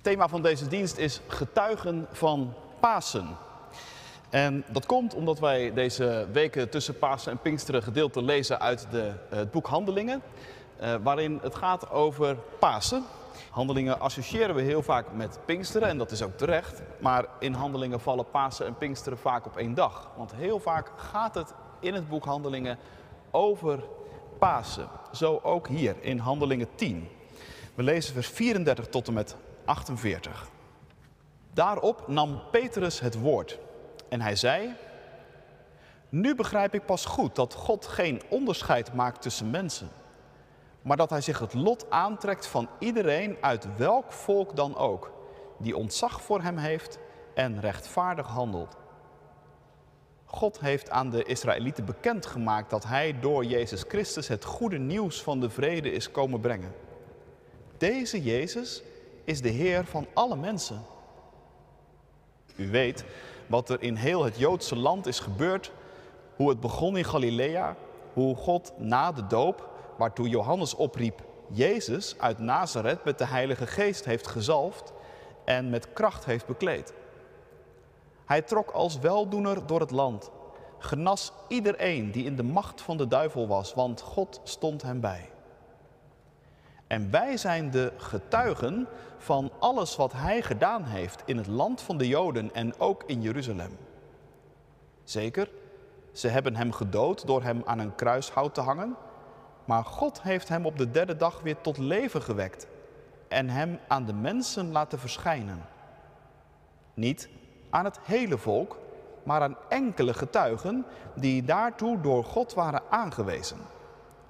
Thema van deze dienst is getuigen van Pasen. En dat komt omdat wij deze weken tussen Pasen en Pinksteren gedeelte lezen uit de, het boek Handelingen, eh, waarin het gaat over Pasen. Handelingen associëren we heel vaak met Pinksteren en dat is ook terecht. Maar in Handelingen vallen Pasen en Pinksteren vaak op één dag. Want heel vaak gaat het in het boek Handelingen over Pasen. Zo ook hier in Handelingen 10. We lezen vers 34 tot en met 48. Daarop nam Petrus het woord en hij zei: Nu begrijp ik pas goed dat God geen onderscheid maakt tussen mensen, maar dat hij zich het lot aantrekt van iedereen uit welk volk dan ook, die ontzag voor hem heeft en rechtvaardig handelt. God heeft aan de Israëlieten bekendgemaakt dat hij door Jezus Christus het goede nieuws van de vrede is komen brengen. Deze Jezus is de Heer van alle mensen. U weet wat er in heel het Joodse land is gebeurd, hoe het begon in Galilea, hoe God na de doop, waartoe Johannes opriep, Jezus uit Nazareth met de Heilige Geest heeft gezalfd en met kracht heeft bekleed. Hij trok als weldoener door het land, genas iedereen die in de macht van de duivel was, want God stond hem bij. En wij zijn de getuigen van alles wat hij gedaan heeft in het land van de Joden en ook in Jeruzalem. Zeker, ze hebben hem gedood door hem aan een kruishout te hangen, maar God heeft hem op de derde dag weer tot leven gewekt en hem aan de mensen laten verschijnen. Niet aan het hele volk, maar aan enkele getuigen die daartoe door God waren aangewezen.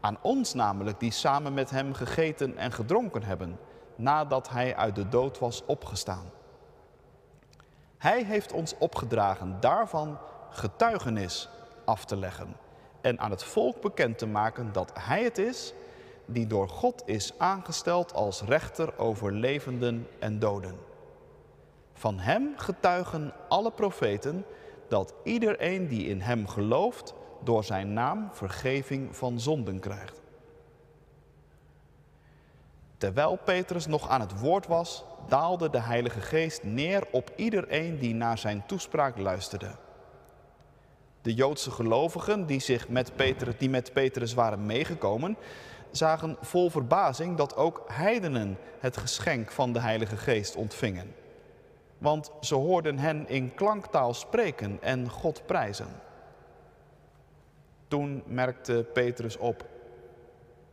Aan ons namelijk, die samen met hem gegeten en gedronken hebben, nadat hij uit de dood was opgestaan. Hij heeft ons opgedragen daarvan getuigenis af te leggen en aan het volk bekend te maken dat hij het is die door God is aangesteld als rechter over levenden en doden. Van hem getuigen alle profeten dat iedereen die in hem gelooft door zijn naam vergeving van zonden krijgt. Terwijl Petrus nog aan het woord was, daalde de Heilige Geest neer op iedereen die naar zijn toespraak luisterde. De Joodse gelovigen die, zich met Petrus, die met Petrus waren meegekomen, zagen vol verbazing dat ook heidenen het geschenk van de Heilige Geest ontvingen. Want ze hoorden hen in klanktaal spreken en God prijzen. Toen merkte Petrus op,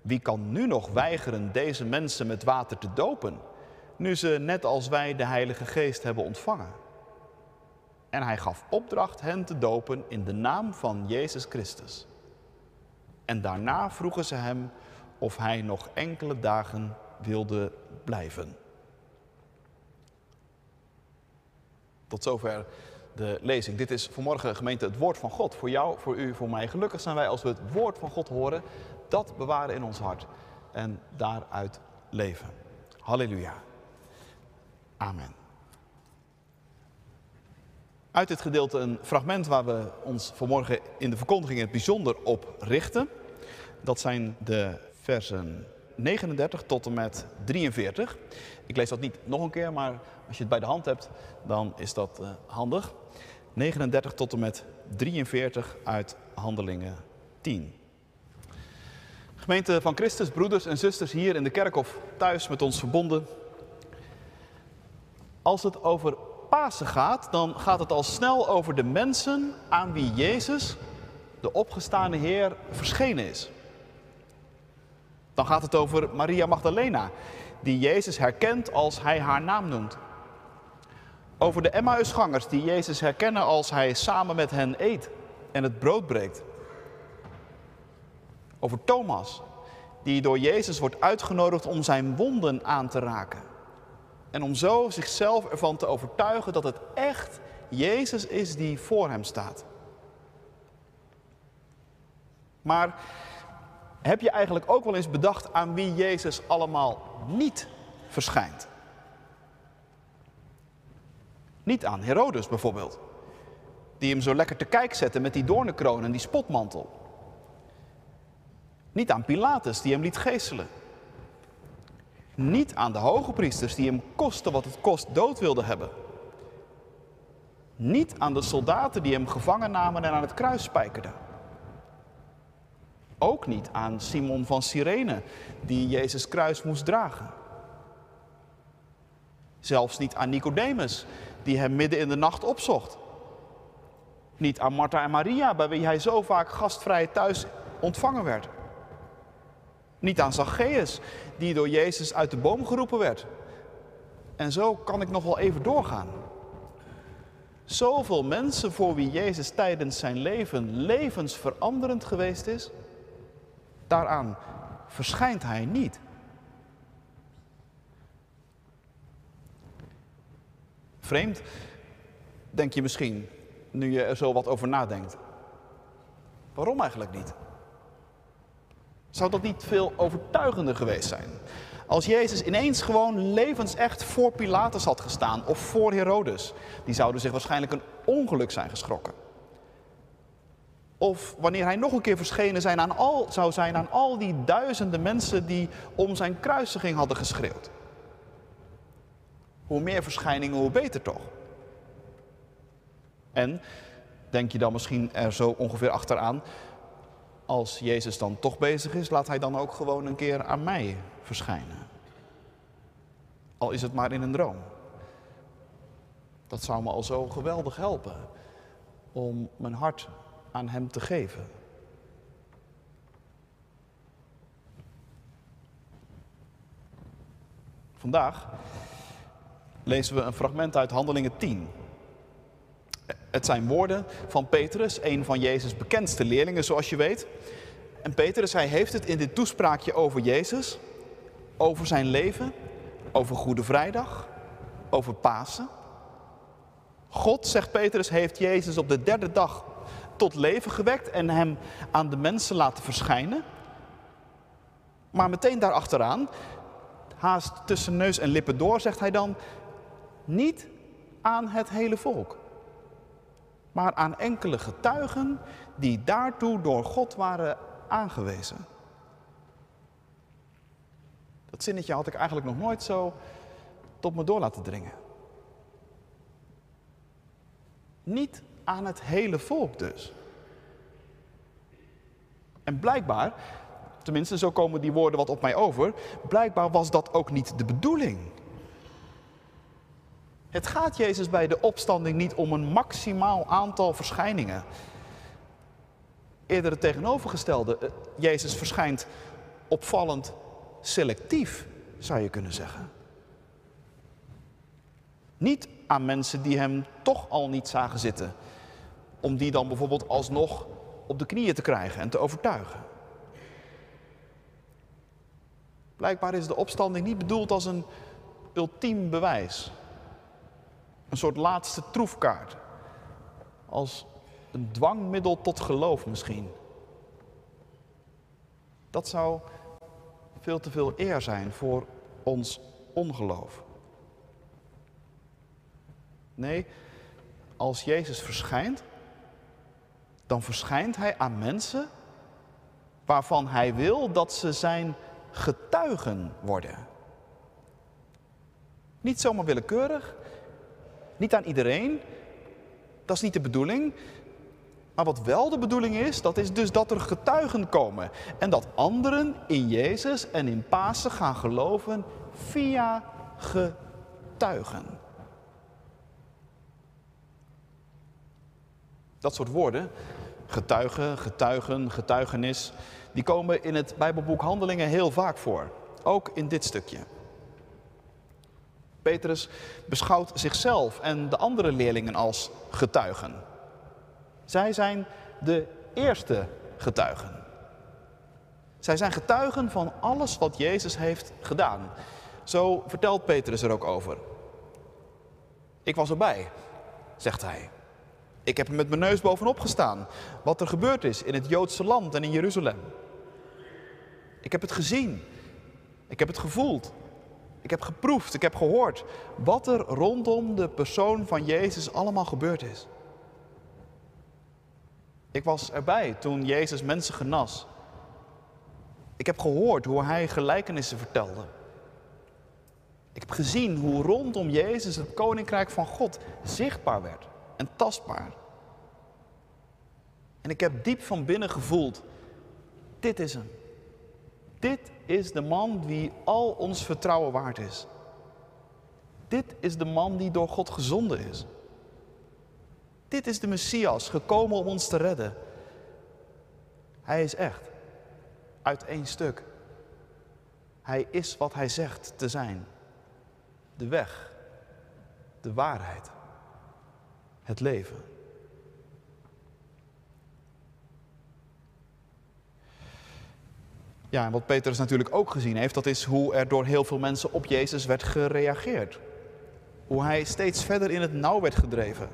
wie kan nu nog weigeren deze mensen met water te dopen, nu ze net als wij de Heilige Geest hebben ontvangen? En hij gaf opdracht hen te dopen in de naam van Jezus Christus. En daarna vroegen ze hem of hij nog enkele dagen wilde blijven. Tot zover de lezing. Dit is vanmorgen gemeente het woord van God. Voor jou, voor u, voor mij. Gelukkig zijn wij als we het woord van God horen. Dat bewaren in ons hart. En daaruit leven. Halleluja. Amen. Uit dit gedeelte een fragment waar we ons vanmorgen in de verkondiging het bijzonder op richten. Dat zijn de versen 39 tot en met 43. Ik lees dat niet nog een keer, maar als je het bij de hand hebt, dan is dat uh, handig. 39 tot en met 43 uit Handelingen 10. Gemeente van Christus, broeders en zusters hier in de kerk of thuis met ons verbonden. Als het over Pasen gaat, dan gaat het al snel over de mensen aan wie Jezus, de opgestane Heer, verschenen is. Dan gaat het over Maria Magdalena, die Jezus herkent als hij haar naam noemt. Over de Emmausgangers die Jezus herkennen als hij samen met hen eet en het brood breekt. Over Thomas, die door Jezus wordt uitgenodigd om zijn wonden aan te raken. En om zo zichzelf ervan te overtuigen dat het echt Jezus is die voor hem staat. Maar heb je eigenlijk ook wel eens bedacht aan wie Jezus allemaal niet verschijnt? Niet aan Herodes bijvoorbeeld, die hem zo lekker te kijk zette met die doornenkroon en die spotmantel. Niet aan Pilatus, die hem liet geestelen. Niet aan de hoge priesters die hem kosten wat het kost dood wilden hebben. Niet aan de soldaten die hem gevangen namen en aan het kruis spijkerden. Ook niet aan Simon van Cyrene, die Jezus kruis moest dragen. Zelfs niet aan Nicodemus, die hem midden in de nacht opzocht. Niet aan Martha en Maria, bij wie hij zo vaak gastvrij thuis ontvangen werd. Niet aan Zacchaeus, die door Jezus uit de boom geroepen werd. En zo kan ik nog wel even doorgaan. Zoveel mensen voor wie Jezus tijdens zijn leven levensveranderend geweest is, daaraan verschijnt hij niet. Vreemd, denk je misschien, nu je er zo wat over nadenkt. Waarom eigenlijk niet? Zou dat niet veel overtuigender geweest zijn? Als Jezus ineens gewoon levensecht voor Pilatus had gestaan of voor Herodes, die zouden zich waarschijnlijk een ongeluk zijn geschrokken. Of wanneer hij nog een keer verschenen zijn aan al, zou zijn aan al die duizenden mensen die om zijn kruisiging hadden geschreeuwd. Hoe meer verschijningen, hoe beter toch? En denk je dan misschien er zo ongeveer achteraan, als Jezus dan toch bezig is, laat hij dan ook gewoon een keer aan mij verschijnen. Al is het maar in een droom. Dat zou me al zo geweldig helpen om mijn hart aan Hem te geven. Vandaag lezen we een fragment uit Handelingen 10. Het zijn woorden van Petrus, een van Jezus' bekendste leerlingen, zoals je weet. En Petrus, hij heeft het in dit toespraakje over Jezus, over zijn leven, over Goede Vrijdag, over Pasen. God, zegt Petrus, heeft Jezus op de derde dag tot leven gewekt en hem aan de mensen laten verschijnen. Maar meteen daarachteraan, haast tussen neus en lippen door, zegt hij dan, niet aan het hele volk, maar aan enkele getuigen die daartoe door God waren aangewezen. Dat zinnetje had ik eigenlijk nog nooit zo tot me door laten dringen. Niet aan het hele volk dus. En blijkbaar, tenminste zo komen die woorden wat op mij over, blijkbaar was dat ook niet de bedoeling. Het gaat Jezus bij de opstanding niet om een maximaal aantal verschijningen. Eerder het tegenovergestelde. Eh, Jezus verschijnt opvallend selectief, zou je kunnen zeggen. Niet aan mensen die hem toch al niet zagen zitten. Om die dan bijvoorbeeld alsnog op de knieën te krijgen en te overtuigen. Blijkbaar is de opstanding niet bedoeld als een ultiem bewijs. Een soort laatste troefkaart. Als een dwangmiddel tot geloof misschien. Dat zou veel te veel eer zijn voor ons ongeloof. Nee, als Jezus verschijnt, dan verschijnt Hij aan mensen waarvan Hij wil dat ze zijn getuigen worden. Niet zomaar willekeurig, niet aan iedereen, dat is niet de bedoeling. Maar wat wel de bedoeling is, dat is dus dat er getuigen komen. En dat anderen in Jezus en in Pasen gaan geloven via getuigen. Dat soort woorden, getuigen, getuigen, getuigenis, die komen in het Bijbelboek Handelingen heel vaak voor. Ook in dit stukje. Petrus beschouwt zichzelf en de andere leerlingen als getuigen. Zij zijn de eerste getuigen. Zij zijn getuigen van alles wat Jezus heeft gedaan. Zo vertelt Petrus er ook over. Ik was erbij, zegt hij. Ik heb er met mijn neus bovenop gestaan. Wat er gebeurd is in het Joodse land en in Jeruzalem. Ik heb het gezien. Ik heb het gevoeld. Ik heb geproefd. Ik heb gehoord wat er rondom de persoon van Jezus allemaal gebeurd is. Ik was erbij toen Jezus mensen genas. Ik heb gehoord hoe hij gelijkenissen vertelde. Ik heb gezien hoe rondom Jezus het koninkrijk van God zichtbaar werd en tastbaar. En ik heb diep van binnen gevoeld, dit is hem. Dit is de man wie al ons vertrouwen waard is. Dit is de man die door God gezonden is. Dit is de Messias, gekomen om ons te redden. Hij is echt, uit één stuk. Hij is wat hij zegt te zijn. De weg, de waarheid, het leven. Ja, en wat Petrus natuurlijk ook gezien heeft, dat is hoe er door heel veel mensen op Jezus werd gereageerd. Hoe hij steeds verder in het nauw werd gedreven.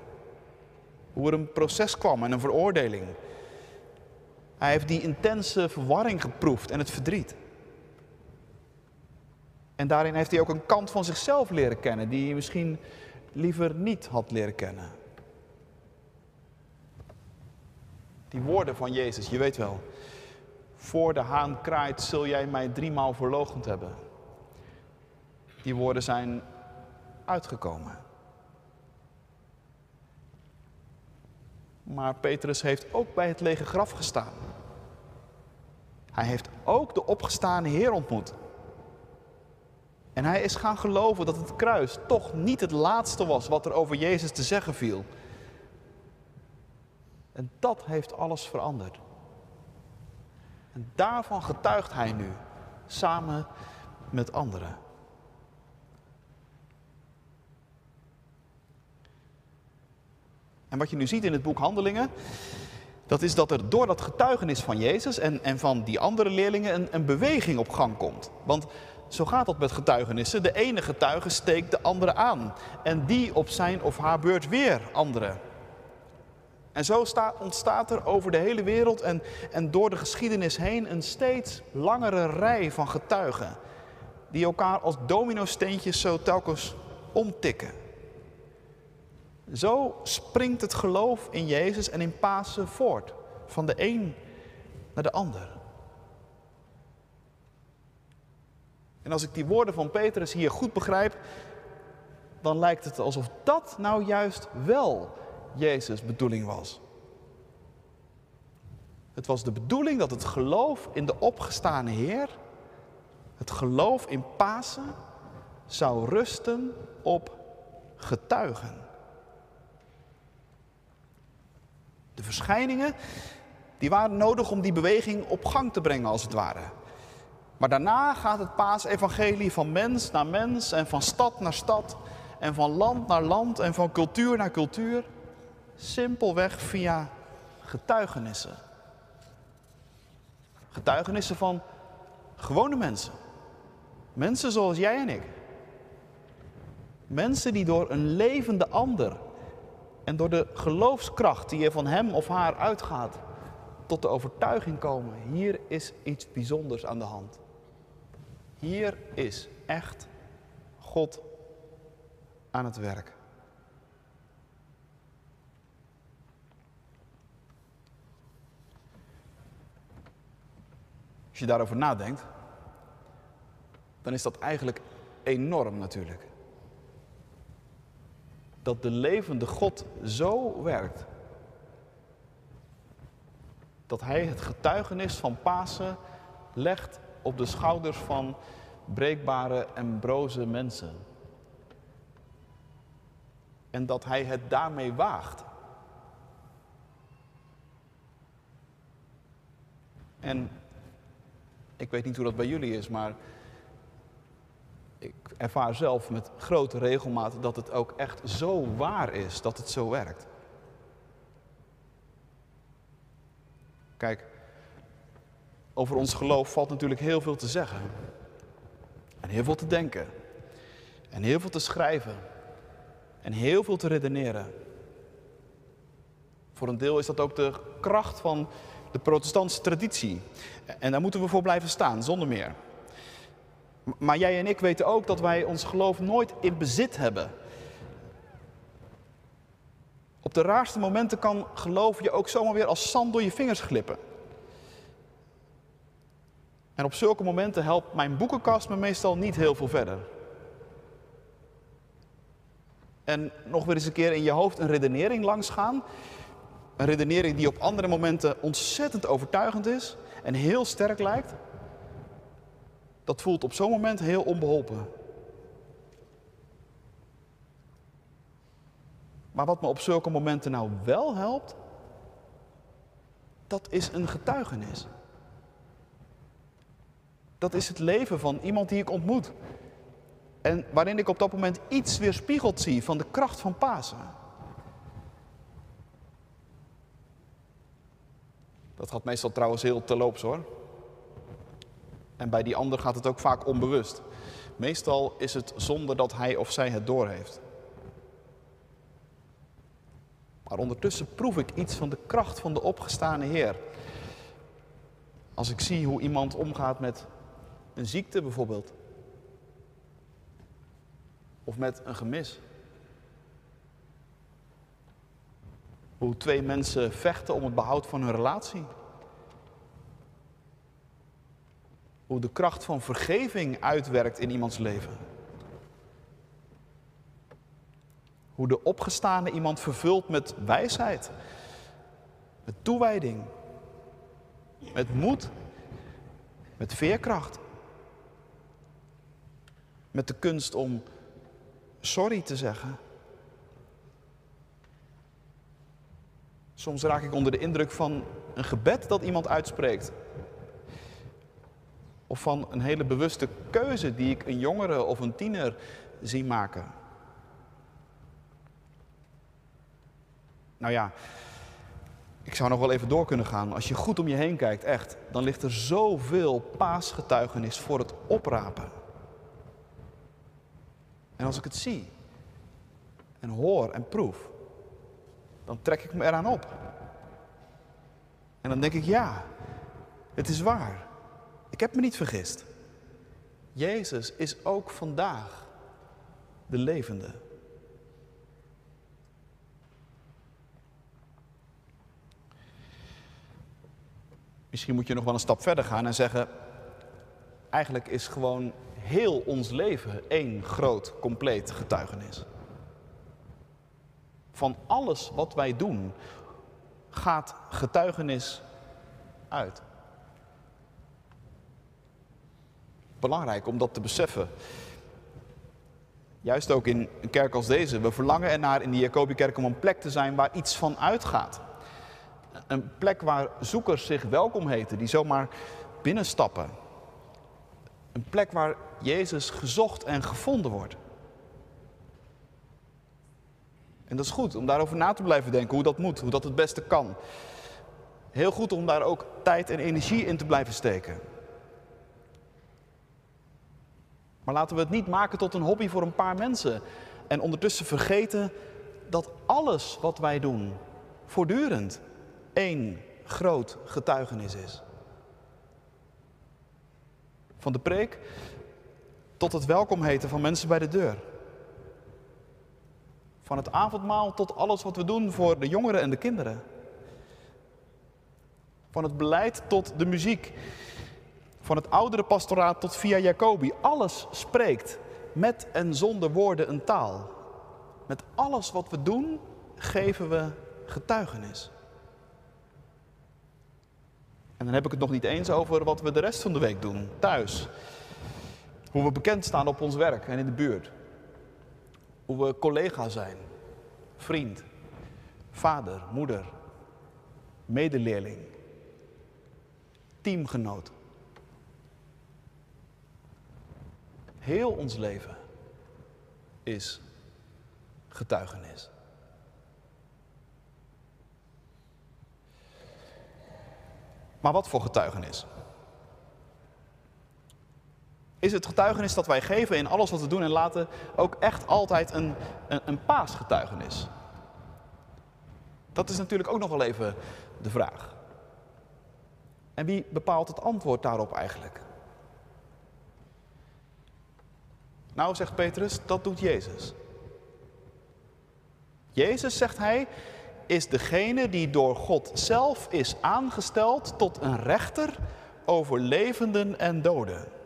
Hoe er een proces kwam en een veroordeling. Hij heeft die intense verwarring geproefd en het verdriet. En daarin heeft hij ook een kant van zichzelf leren kennen die hij misschien liever niet had leren kennen. Die woorden van Jezus, je weet wel. Voor de haan kraait zul jij mij driemaal verloochend hebben. Die woorden zijn uitgekomen. Maar Petrus heeft ook bij het lege graf gestaan. Hij heeft ook de opgestane Heer ontmoet. En hij is gaan geloven dat het kruis toch niet het laatste was wat er over Jezus te zeggen viel. En dat heeft alles veranderd. En daarvan getuigt hij nu, samen met anderen. En wat je nu ziet in het boek Handelingen, dat is dat er door dat getuigenis van Jezus en, en van die andere leerlingen een, een beweging op gang komt. Want zo gaat dat met getuigenissen. De ene getuige steekt de andere aan. En die op zijn of haar beurt weer anderen. En zo ontstaat er over de hele wereld en, en door de geschiedenis heen een steeds langere rij van getuigen. Die elkaar als dominosteentjes zo telkens omtikken. Zo springt het geloof in Jezus en in Pasen voort. Van de een naar de ander. En als ik die woorden van Petrus hier goed begrijp, dan lijkt het alsof dat nou juist wel Jezus' bedoeling was. Het was de bedoeling dat het geloof in de opgestane Heer, het geloof in Pasen, zou rusten op getuigen. De verschijningen, die waren nodig om die beweging op gang te brengen, als het ware. Maar daarna gaat het paasevangelie van mens naar mens en van stad naar stad en van land naar land en van cultuur naar cultuur. Simpelweg via getuigenissen. Getuigenissen van gewone mensen. Mensen zoals jij en ik. Mensen die door een levende ander en door de geloofskracht die er van hem of haar uitgaat, tot de overtuiging komen: hier is iets bijzonders aan de hand. Hier is echt God aan het werk. Je daarover nadenkt, dan is dat eigenlijk enorm natuurlijk. Dat de levende God zo werkt. Dat Hij het getuigenis van Pasen legt op de schouders van breekbare en broze mensen. En dat hij het daarmee waagt. En ik weet niet hoe dat bij jullie is, maar ik ervaar zelf met grote regelmaat dat het ook echt zo waar is dat het zo werkt. Kijk, over ons geloof valt natuurlijk heel veel te zeggen. En heel veel te denken. En heel veel te schrijven. En heel veel te redeneren. Voor een deel is dat ook de kracht van de protestantse traditie. En daar moeten we voor blijven staan, zonder meer. Maar jij en ik weten ook dat wij ons geloof nooit in bezit hebben. Op de raarste momenten kan geloof je ook zomaar weer als zand door je vingers glippen. En op zulke momenten helpt mijn boekenkast me meestal niet heel veel verder. en nog weer eens een keer in je hoofd een redenering langsgaan. Een redenering die op andere momenten ontzettend overtuigend is en heel sterk lijkt. Dat voelt op zo'n moment heel onbeholpen. Maar wat me op zulke momenten nou wel helpt, dat is een getuigenis. Dat is het leven van iemand die ik ontmoet. En waarin ik op dat moment iets weerspiegeld zie van de kracht van Pasen. Dat gaat meestal trouwens heel terloops hoor. En bij die ander gaat het ook vaak onbewust. Meestal is het zonder dat hij of zij het doorheeft. Maar ondertussen proef ik iets van de kracht van de opgestane Heer. Als ik zie hoe iemand omgaat met een ziekte bijvoorbeeld. Of met een gemis. Hoe twee mensen vechten om het behoud van hun relatie. Hoe de kracht van vergeving uitwerkt in iemands leven. Hoe de opgestane iemand vervult met wijsheid, met toewijding, met moed, met veerkracht. Met de kunst om sorry te zeggen. Soms raak ik onder de indruk van een gebed dat iemand uitspreekt. Of van een hele bewuste keuze die ik een jongere of een tiener zie maken. Nou ja, ik zou nog wel even door kunnen gaan. Als je goed om je heen kijkt, echt, dan ligt er zoveel paasgetuigenis voor het oprapen. En als ik het zie en hoor en proef, dan trek ik me eraan op. En dan denk ik, ja, het is waar. Ik heb me niet vergist. Jezus is ook vandaag de levende. Misschien moet je nog wel een stap verder gaan en zeggen: eigenlijk is gewoon heel ons leven één groot, compleet getuigenis. Van alles wat wij doen gaat getuigenis uit. Belangrijk om dat te beseffen. Juist ook in een kerk als deze. We verlangen ernaar in de Jacobikerk om een plek te zijn waar iets van uitgaat. Een plek waar zoekers zich welkom heten, die zomaar binnenstappen. Een plek waar Jezus gezocht en gevonden wordt. En dat is goed om daarover na te blijven denken, hoe dat moet, hoe dat het beste kan. Heel goed om daar ook tijd en energie in te blijven steken. Maar laten we het niet maken tot een hobby voor een paar mensen. En ondertussen vergeten dat alles wat wij doen voortdurend één groot getuigenis is. Van de preek tot het welkom heten van mensen bij de deur. Van het avondmaal tot alles wat we doen voor de jongeren en de kinderen. Van het beleid tot de muziek. Van het oudere pastoraat tot via Jacobi. Alles spreekt met en zonder woorden een taal. Met alles wat we doen geven we getuigenis. En dan heb ik het nog niet eens over wat we de rest van de week doen, thuis. Hoe we bekend staan op ons werk en in de buurt. Hoe we collega zijn, vriend, vader, moeder, medeleerling, teamgenoot. Heel ons leven is getuigenis. Maar wat voor getuigenis? Is het getuigenis dat wij geven in alles wat we doen en laten ook echt altijd een, een, een paasgetuigenis? Dat is natuurlijk ook nog wel even de vraag. En wie bepaalt het antwoord daarop eigenlijk? Nou, zegt Petrus, dat doet Jezus. Jezus, zegt hij, is degene die door God zelf is aangesteld tot een rechter over levenden en doden.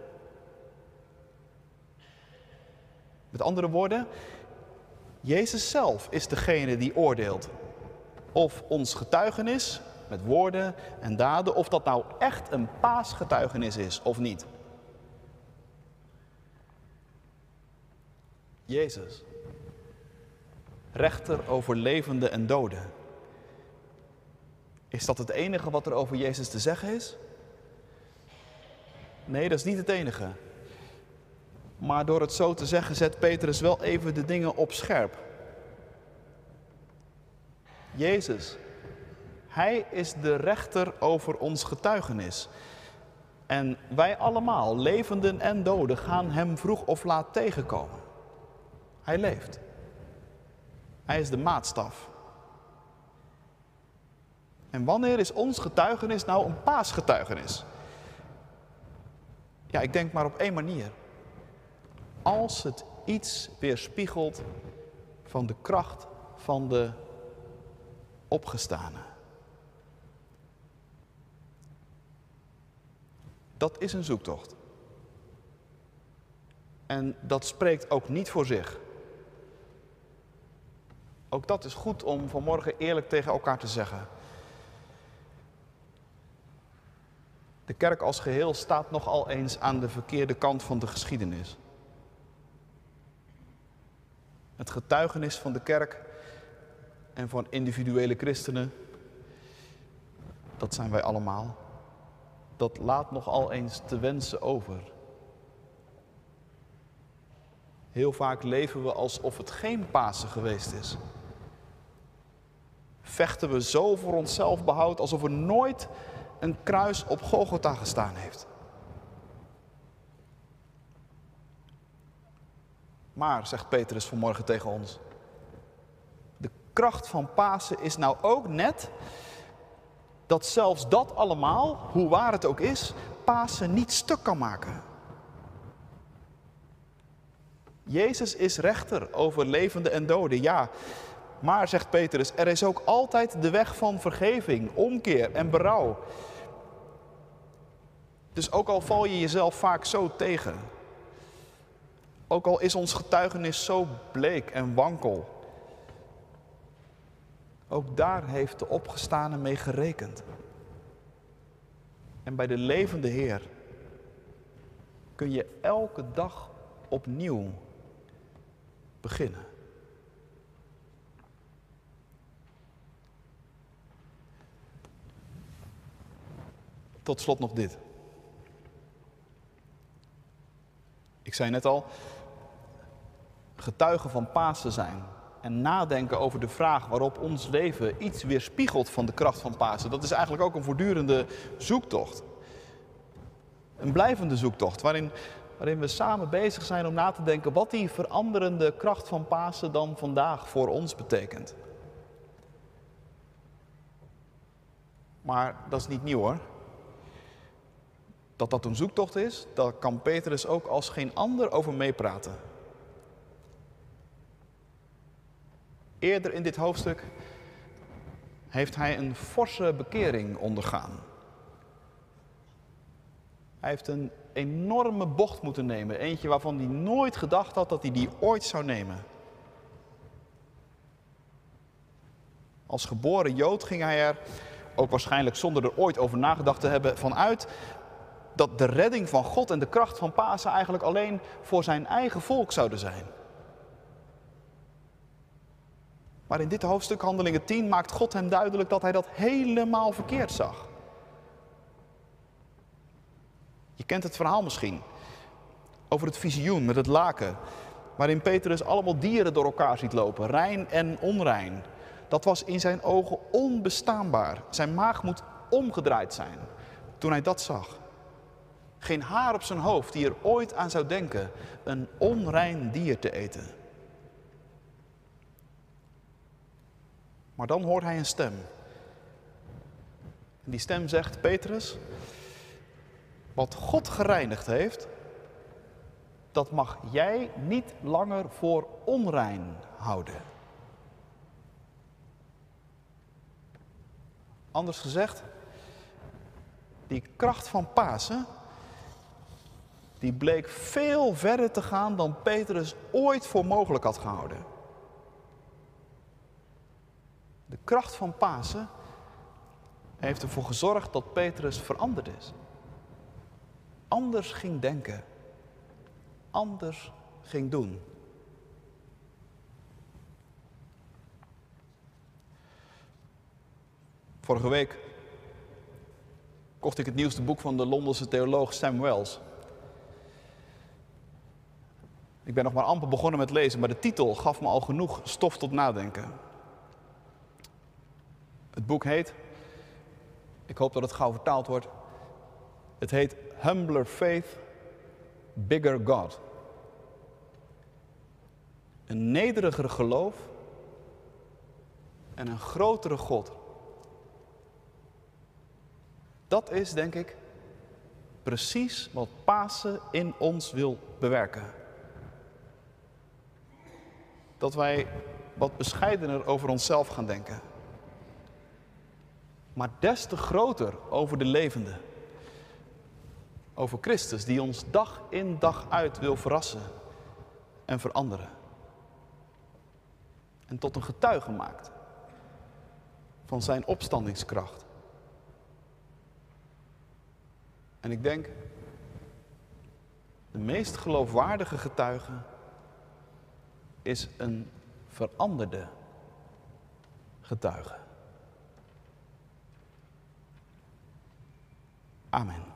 Met andere woorden, Jezus zelf is degene die oordeelt of ons getuigenis met woorden en daden, of dat nou echt een paasgetuigenis is of niet. Jezus, rechter over levenden en doden. Is dat het enige wat er over Jezus te zeggen is? Nee, dat is niet het enige. Maar door het zo te zeggen zet Petrus wel even de dingen op scherp. Jezus, Hij is de rechter over ons getuigenis. En wij allemaal, levenden en doden, gaan Hem vroeg of laat tegenkomen. Hij leeft. Hij is de maatstaf. En wanneer is ons getuigenis nou een paasgetuigenis? Ja, ik denk maar op één manier. Als het iets weerspiegelt van de kracht van de opgestane. Dat is een zoektocht. En dat spreekt ook niet voor zich. Ook dat is goed om vanmorgen eerlijk tegen elkaar te zeggen. De kerk als geheel staat nogal eens aan de verkeerde kant van de geschiedenis. Het getuigenis van de kerk en van individuele christenen, dat zijn wij allemaal, dat laat nogal eens te wensen over. Heel vaak leven we alsof het geen Pasen geweest is. Vechten we zo voor onszelf behoud alsof er nooit een kruis op Golgotha gestaan heeft. Maar, zegt Petrus vanmorgen tegen ons, de kracht van Pasen is nou ook net dat zelfs dat allemaal, hoe waar het ook is, Pasen niet stuk kan maken. Jezus is rechter over levenden en doden, ja. Maar, zegt Petrus, er is ook altijd de weg van vergeving, omkeer en berouw. Dus ook al val je jezelf vaak zo tegen, ook al is ons getuigenis zo bleek en wankel, ook daar heeft de opgestane mee gerekend. En bij de levende Heer kun je elke dag opnieuw beginnen. Tot slot nog dit. Ik zei net al, getuigen van Pasen zijn en nadenken over de vraag waarop ons leven iets weerspiegelt van de kracht van Pasen, dat is eigenlijk ook een voortdurende zoektocht. Een blijvende zoektocht waarin, waarin we samen bezig zijn om na te denken wat die veranderende kracht van Pasen dan vandaag voor ons betekent. Maar dat is niet nieuw hoor. Dat dat een zoektocht is, daar kan Petrus ook als geen ander over meepraten. Eerder in dit hoofdstuk heeft hij een forse bekering ondergaan. Hij heeft een enorme bocht moeten nemen. Eentje waarvan hij nooit gedacht had dat hij die ooit zou nemen. Als geboren Jood ging hij er, ook waarschijnlijk zonder er ooit over nagedacht te hebben, vanuit dat de redding van God en de kracht van Pasen eigenlijk alleen voor zijn eigen volk zouden zijn. Maar in dit hoofdstuk, Handelingen 10, maakt God hem duidelijk dat hij dat helemaal verkeerd zag. Je kent het verhaal misschien over het visioen met het laken, waarin Petrus allemaal dieren door elkaar ziet lopen, rein en onrein. Dat was in zijn ogen onbestaanbaar. Zijn maag moet omgedraaid zijn toen hij dat zag. Geen haar op zijn hoofd die er ooit aan zou denken een onrein dier te eten. Maar dan hoort hij een stem. En die stem zegt: Petrus, wat God gereinigd heeft, dat mag jij niet langer voor onrein houden. Anders gezegd, die kracht van Pasen, die bleek veel verder te gaan dan Petrus ooit voor mogelijk had gehouden. De kracht van Pasen heeft ervoor gezorgd dat Petrus veranderd is. Anders ging denken. Anders ging doen. Vorige week kocht ik het nieuwste boek van de Londense theoloog Sam Wells. Ik ben nog maar amper begonnen met lezen, maar de titel gaf me al genoeg stof tot nadenken. Het boek heet, ik hoop dat het gauw vertaald wordt, het heet Humbler Faith, Bigger God. Een nederiger geloof en een grotere God. Dat is, denk ik, precies wat Pasen in ons wil bewerken. Dat wij wat bescheidener over onszelf gaan denken. Maar des te groter over de levende. Over Christus die ons dag in dag uit wil verrassen en veranderen. En tot een getuige maakt van zijn opstandingskracht. En ik denk, de meest geloofwaardige getuige is een veranderde getuige. Amen.